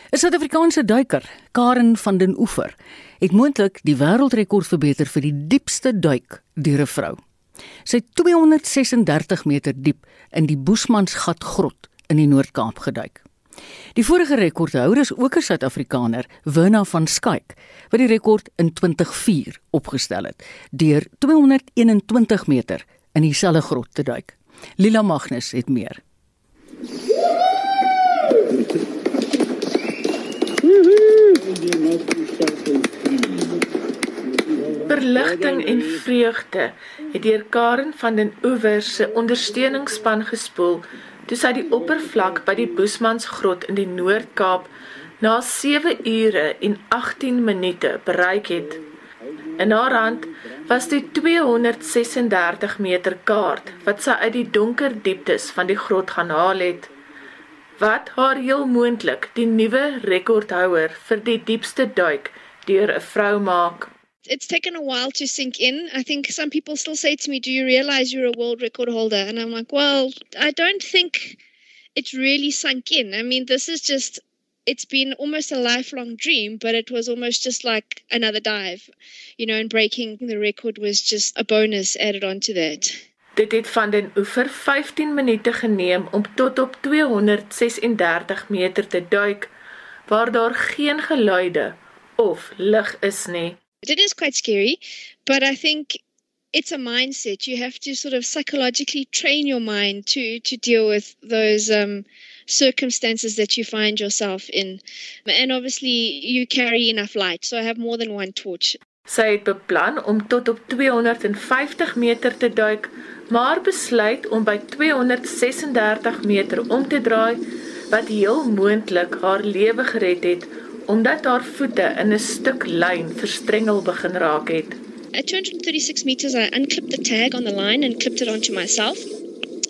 'n Suid-Afrikaanse duiker, Karen van den Oever, het moontlik die wêreldrekord verbeter vir die diepste duik deur 'n vrou. Sy het 236 meter diep in die Boesmansgat grot in die Noord-Kaap geduik. Die vorige rekordhouder is ook 'n Suid-Afrikaner, Werner van Skyk, wat die rekord in 2004 opgestel het deur 221 meter in dieselfde grot te duik. Lila Magnus het meer. Verligting en vreugde het deur Karen van den Oewer se ondersteuningsspan gespoel toe sy die oppervlak by die Boesmansgrot in die Noord-Kaap na 7 ure en 18 minute bereik het. In haar hand was die 236 meter kaart wat sy uit die donker dieptes van die grot gaan haal het. Wat haar heel moontlik die nuwe rekordhouer vir die diepste duik deur 'n vrou maak it's taken a while to sink in. I think some people still say to me, Do you realize you're a world record holder? And I'm like, Well, I don't think it's really sunk in. I mean, this is just it's been almost a lifelong dream, but it was almost just like another dive. You know, and breaking the record was just a bonus added on to that. Dit het van den oever 15 minute geneem om tot op 236 meter te duik waar daar geen geluide of lig is nie. It is quite scary, but I think it's a mindset. You have to sort of psychologically train your mind to to deal with those um circumstances that you find yourself in. And obviously you carry enough light. So I have more than one torch. Sy het beplan om tot op 250 meter te duik, maar besluit om by 236 meter om te draai wat heel moontlik haar lewe gered het omdat haar voete in 'n stuk lyn verstrengel begin raak het. At 236 meters I unclipped the tag on the line and clipped it onto myself.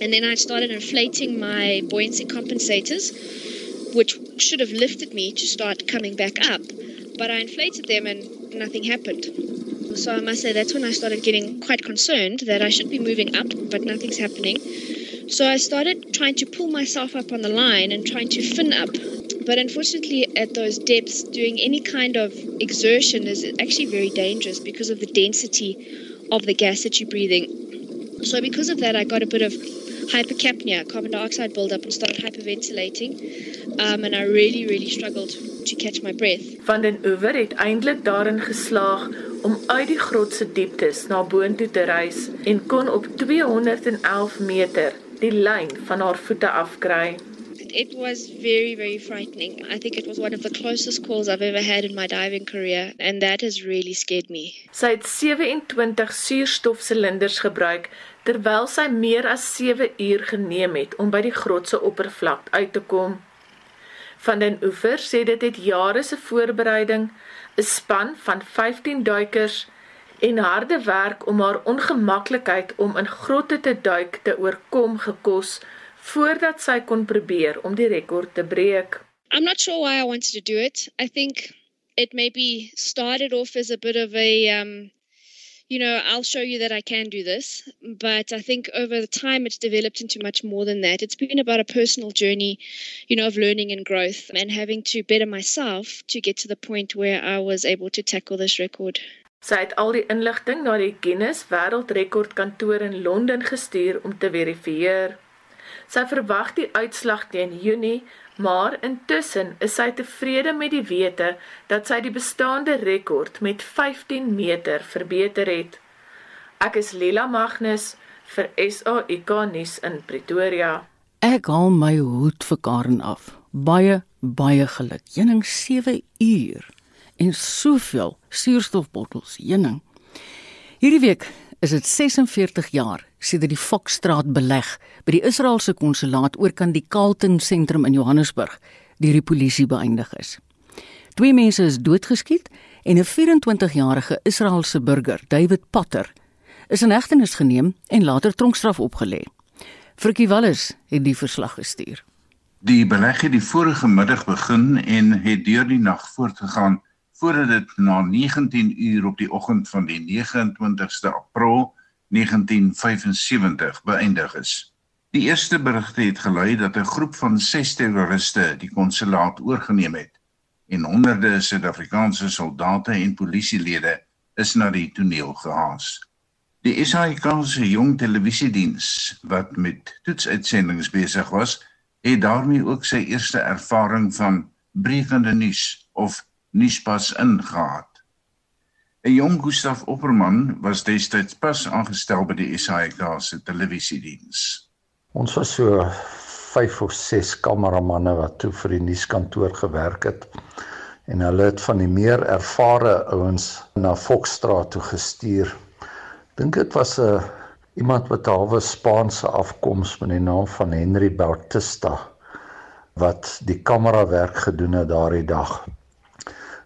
And then I started inflating my buoyancy compensators which should have lifted me to start coming back up, but I inflated them and nothing happened. So I must say that's when I started getting quite concerned that I should be moving up, but nothing's happening. So I started trying to pull myself up on the line and trying to fin up. But unfortunately, at those depths, doing any kind of exertion is actually very dangerous because of the density of the gas that you're breathing. So, because of that, I got a bit of hypercapnia, carbon dioxide buildup, and started hyperventilating. Um, and I really, really struggled to catch my breath. Van den Oever het daarin geslaag om uit die grot dieptes na te reis en kon op 211 meter die lyn van haar voete afkry. It was very, very frightening. I think it was one of the closest calls I've ever had in my diving career, and that has really scared me. Sy het 27 suurstofsilinders gebruik terwyl sy meer as 7 uur geneem het om by die grot se oppervlak uit te kom. Van den Oever sê dit het jare se voorbereiding, 'n span van 15 duikers en harde werk om haar ongemaklikheid om in grotte te duik te oorkom gekos voordat sy kon probeer om die rekord te breek. I'm not sure why I wanted to do it. I think it maybe started off as a bit of a um you know, I'll show you that I can do this. But I think over the time it's developed into much more than that. It's been about a personal journey, you know, of learning and growth and having to better myself to get to the point where I was able to tackle this record. Sy het al die inligting na die Guinness Wêreldrekord kantoor in Londen gestuur om te verifieer. Sy verwag die uitslag teen Junie, maar intussen is sy tevrede met die wete dat sy die bestaande rekord met 15 meter verbeter het. Ek is Lila Magnus vir SAK nuus in Pretoria. Ek haal my hoed vir Karen af. Baie baie geluk. Jenning 7 uur en soveel suurstofbottels heuning. Hierdie week is dit 46 jaar sedert die Fokstraat beleg by die Israeliese konsulaat oorkant die Carlton sentrum in Johannesburg deur die polisie beëindig is. Twee mense is doodgeskiet en 'n 24-jarige Israeliese burger, David Potter, is in hegtenis geneem en later tronkstraf opgelê. Frikkie Wallis het die verslag gestuur. Die beleg het die vorige middag begin en het deur die nag voortgegaan voordat dit na 19 uur op die oggend van die 29ste April 1975 beëindig is. Die eerste berigte het gelui dat 'n groep van 6 terroriste die konsulaat oorgeneem het en honderde Suid-Afrikaanse soldate en polisielede is na die toneel gehaas. Die SAIK se jong televisiediens wat met toetsuitsendings besig was, het daarmee ook sy eerste ervaring van brekende nuus of nuuspas ingehaat. 'n Jong Gustaf Opperman was destyds pas aangestel by die SAIK se televisiediens. Ons was so 5 of 6 kameramanne wat toe vir die nuuskantoor gewerk het en hulle het van die meer ervare ouens na Fokstraat toe gestuur. Dink dit was 'n iemand met 'n halwe Spaanse afkoms met die naam van Henry Bautista wat die kamerawerk gedoen het daardie dag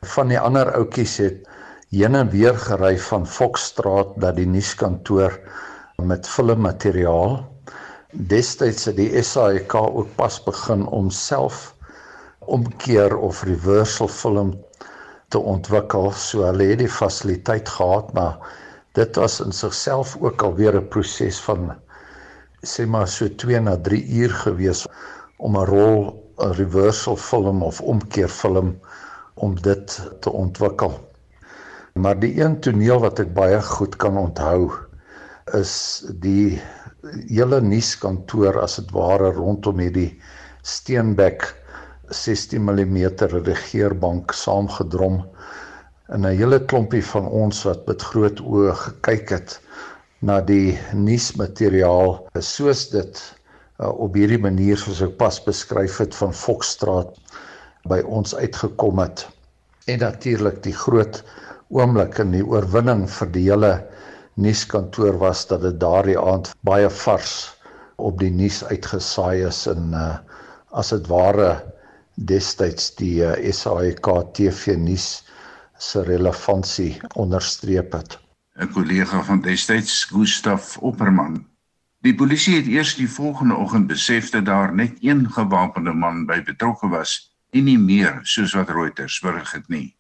van die ander ouetjies het heen en weer gery van Fokstraat na die nuuskantoor met filmmateriaal. Destyds het die SAK ook pas begin om self omkeer of reversal film te ontwikkel. So hulle het die fasiliteit gehad, maar dit was in sigself ook alweer 'n proses van sê maar so 2 na 3 uur gewees om 'n rol reversal film of omkeerfilm om dit te ontwikkel. Maar die een toneel wat ek baie goed kan onthou is die hele nuuskantoor as dit ware rondom hierdie Steenbek 16 mm regeerbank saamgedrom en 'n hele klompie van ons wat met groot oë gekyk het na die nuusmateriaal soos dit uh, op hierdie manier soos ek pas beskryf het van Fokstraat by ons uitgekom het en natuurlik die groot oomblik in die oorwinning vir die hele nuuskantoor was dat dit daardie aand baie vars op die nuus uitgesaai is en uh, as dit ware destyds die uh, SAK TV nuus se relevantie onderstreep het. 'n Kollega van destyds, Gustaf Opperman. Die polisie het eers die volgende oggend besef dat daar net een gewapende man by betrokke was en nie meer soos wat Reuters berig het nie.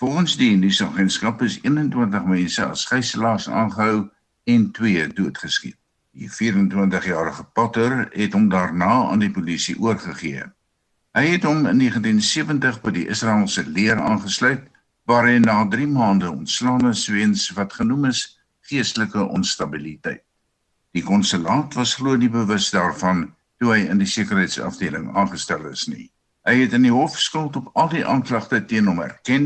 Volgens die nuusagentskap is 21 mense as gijslaars aangehou en 2 doodgeskiet. Die 24-jarige Potter het hom daarna aan die polisie oorgegee. Hy het hom in 1970 by die Israeliese leer aangesluit waar hy na 3 maande ontslaan is weens wat genoem is geestelike onstabiliteit. Die konsulaat was glo nie bewus daarvan toe hy in die sekuriteitsafdeling aangestel is nie. Hy het in die hof skuld op al die aanklagte teen hom erken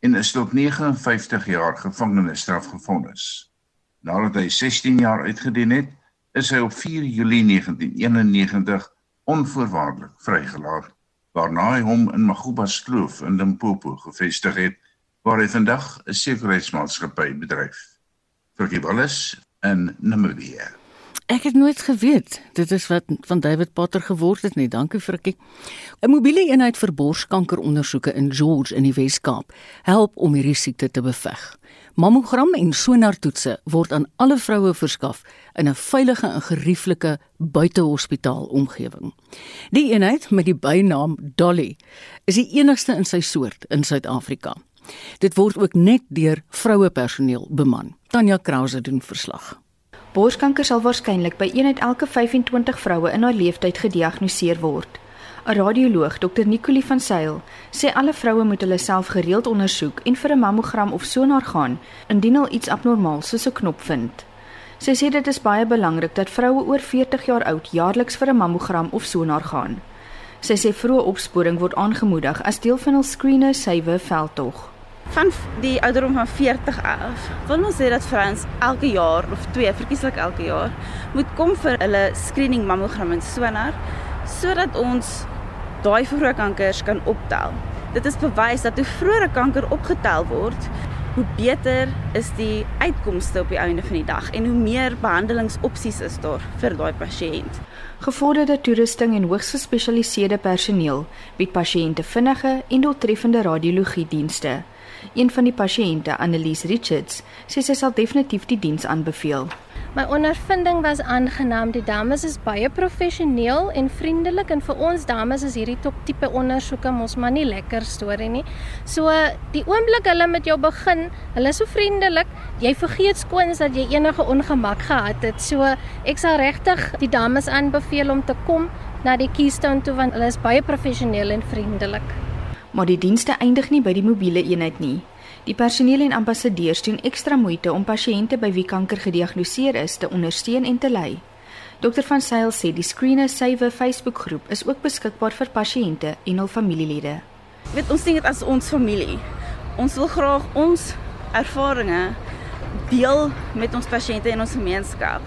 en is tot 59 jaar gevangenisstraf gevonnis. Nadat hy 16 jaar uitgedien het, is hy op 4 Julie 1991 onvoorwaardelik vrygelaat, waarna hy hom in Magubas Kloof in Limpopo gevestig het, waar hy vandag 'n sekuriteitsmaatskappy bedryf. Vir die alles in Namibië. Ek het nooit geweet dit is wat van David Potter geword het nie. Dankie Frikkie. 'n Mobiele eenheid vir borskankerondersoeke in George in die Wes-Kaap help om hierdie siekte te beveg. Mammogram en sonartoetse word aan alle vroue verskaf in 'n veilige en gerieflike buitehospitaal omgewing. Die eenheid met die bynaam Dolly is die enigste in sy soort in Suid-Afrika. Dit word ook net deur vroue personeel beman. Tanya Krause doen verslag. Borskanker sal waarskynlik by een uit elke 25 vroue in haar lewenstyd gediagnoseer word. 'n Radioloog, Dr Nicolie van Sail, sê alle vroue moet hulle self gereeld ondersoek en vir 'n mammogram of sonar gaan indien hulle iets abnormaal soos 'n knop vind. Sy sê dit is baie belangrik dat vroue oor 40 jaar oud jaarliks vir 'n mammogram of sonar gaan. Sy sê vroeë opsporing word aangemoedig as deel van hul screener sywe veldtog van die ouderdom van 40 af. Wil ons sê dat vrouens elke jaar of twee verkieslik elke jaar moet kom vir hulle screening mammogram en sonar sodat ons daai vroeë kankers kan optel. Dit is bewys dat hoe vroeër kanker opgetel word, hoe beter is die uitkomste op die einde van die dag en hoe meer behandelingsopsies is daar vir daai pasiënt. Gevorderde toerusting en hoogs gespesialiseerde personeel bied pasiënte vinnige en doeltreffende radiologie dienste. Een van die pasiënte, Annelies Richards, sê sy sal definitief die diens aanbeveel. My ondervinding was aangenaam. Die dames is baie professioneel en vriendelik en vir ons dames is hierdie top tipe ondersoeke mos maar nie lekker storie nie. So die oomblik hulle met jou begin, hulle is so vriendelik, jy vergeet skoons dat jy enige ongemak gehad het. So ek sal regtig die dames aanbeveel om te kom na die Keystone toe want hulle is baie professioneel en vriendelik maar die dienste eindig nie by die mobiele eenheid nie. Die personeel en ambassadeurs doen ekstra moeite om pasiënte by wie kanker gediagnoseer is te ondersteun en te lei. Dr van Sail sê die Screener Save Facebookgroep is ook beskikbaar vir pasiënte en hul familielede. Weet ons sien dit as ons familie. Ons wil graag ons ervarings deel met ons pasiënte en ons gemeenskap.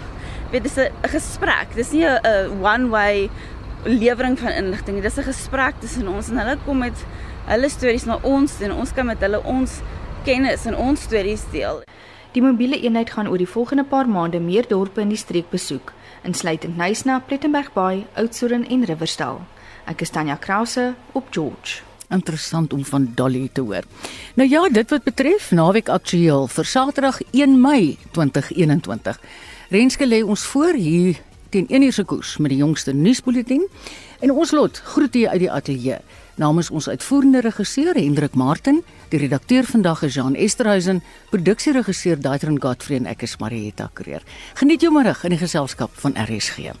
Weet dis 'n gesprek. Dis nie 'n one way lewering van inligting nie. Dis 'n gesprek tussen ons en hulle kom met hulle stories na ons en ons kan met hulle ons kennis en ons stories deel. Die mobiele eenheid gaan oor die volgende paar maande meer dorpe in die streek besoek, insluitend Nysna, Plettenberg Bay, Oudtshoorn en Riverstal. Ek is Tanya Krause op George. Interessant om van Dolly te hoor. Nou ja, dit wat betref naweek aktueel vir Saterdag 1 Mei 2021. Renske lê ons voor hier teen 1 uur se koers met die jongste nuusbulletin en ons lot groet u uit die ateljee namens ons uitvoerende regisseur Hendrik Martin, die redakteur vandag is Jean Esterhuizen, produksieregisseur Daitron Godfrey en ek is Marieta Kreer. Geniet jou middag in die geselskap van RSG.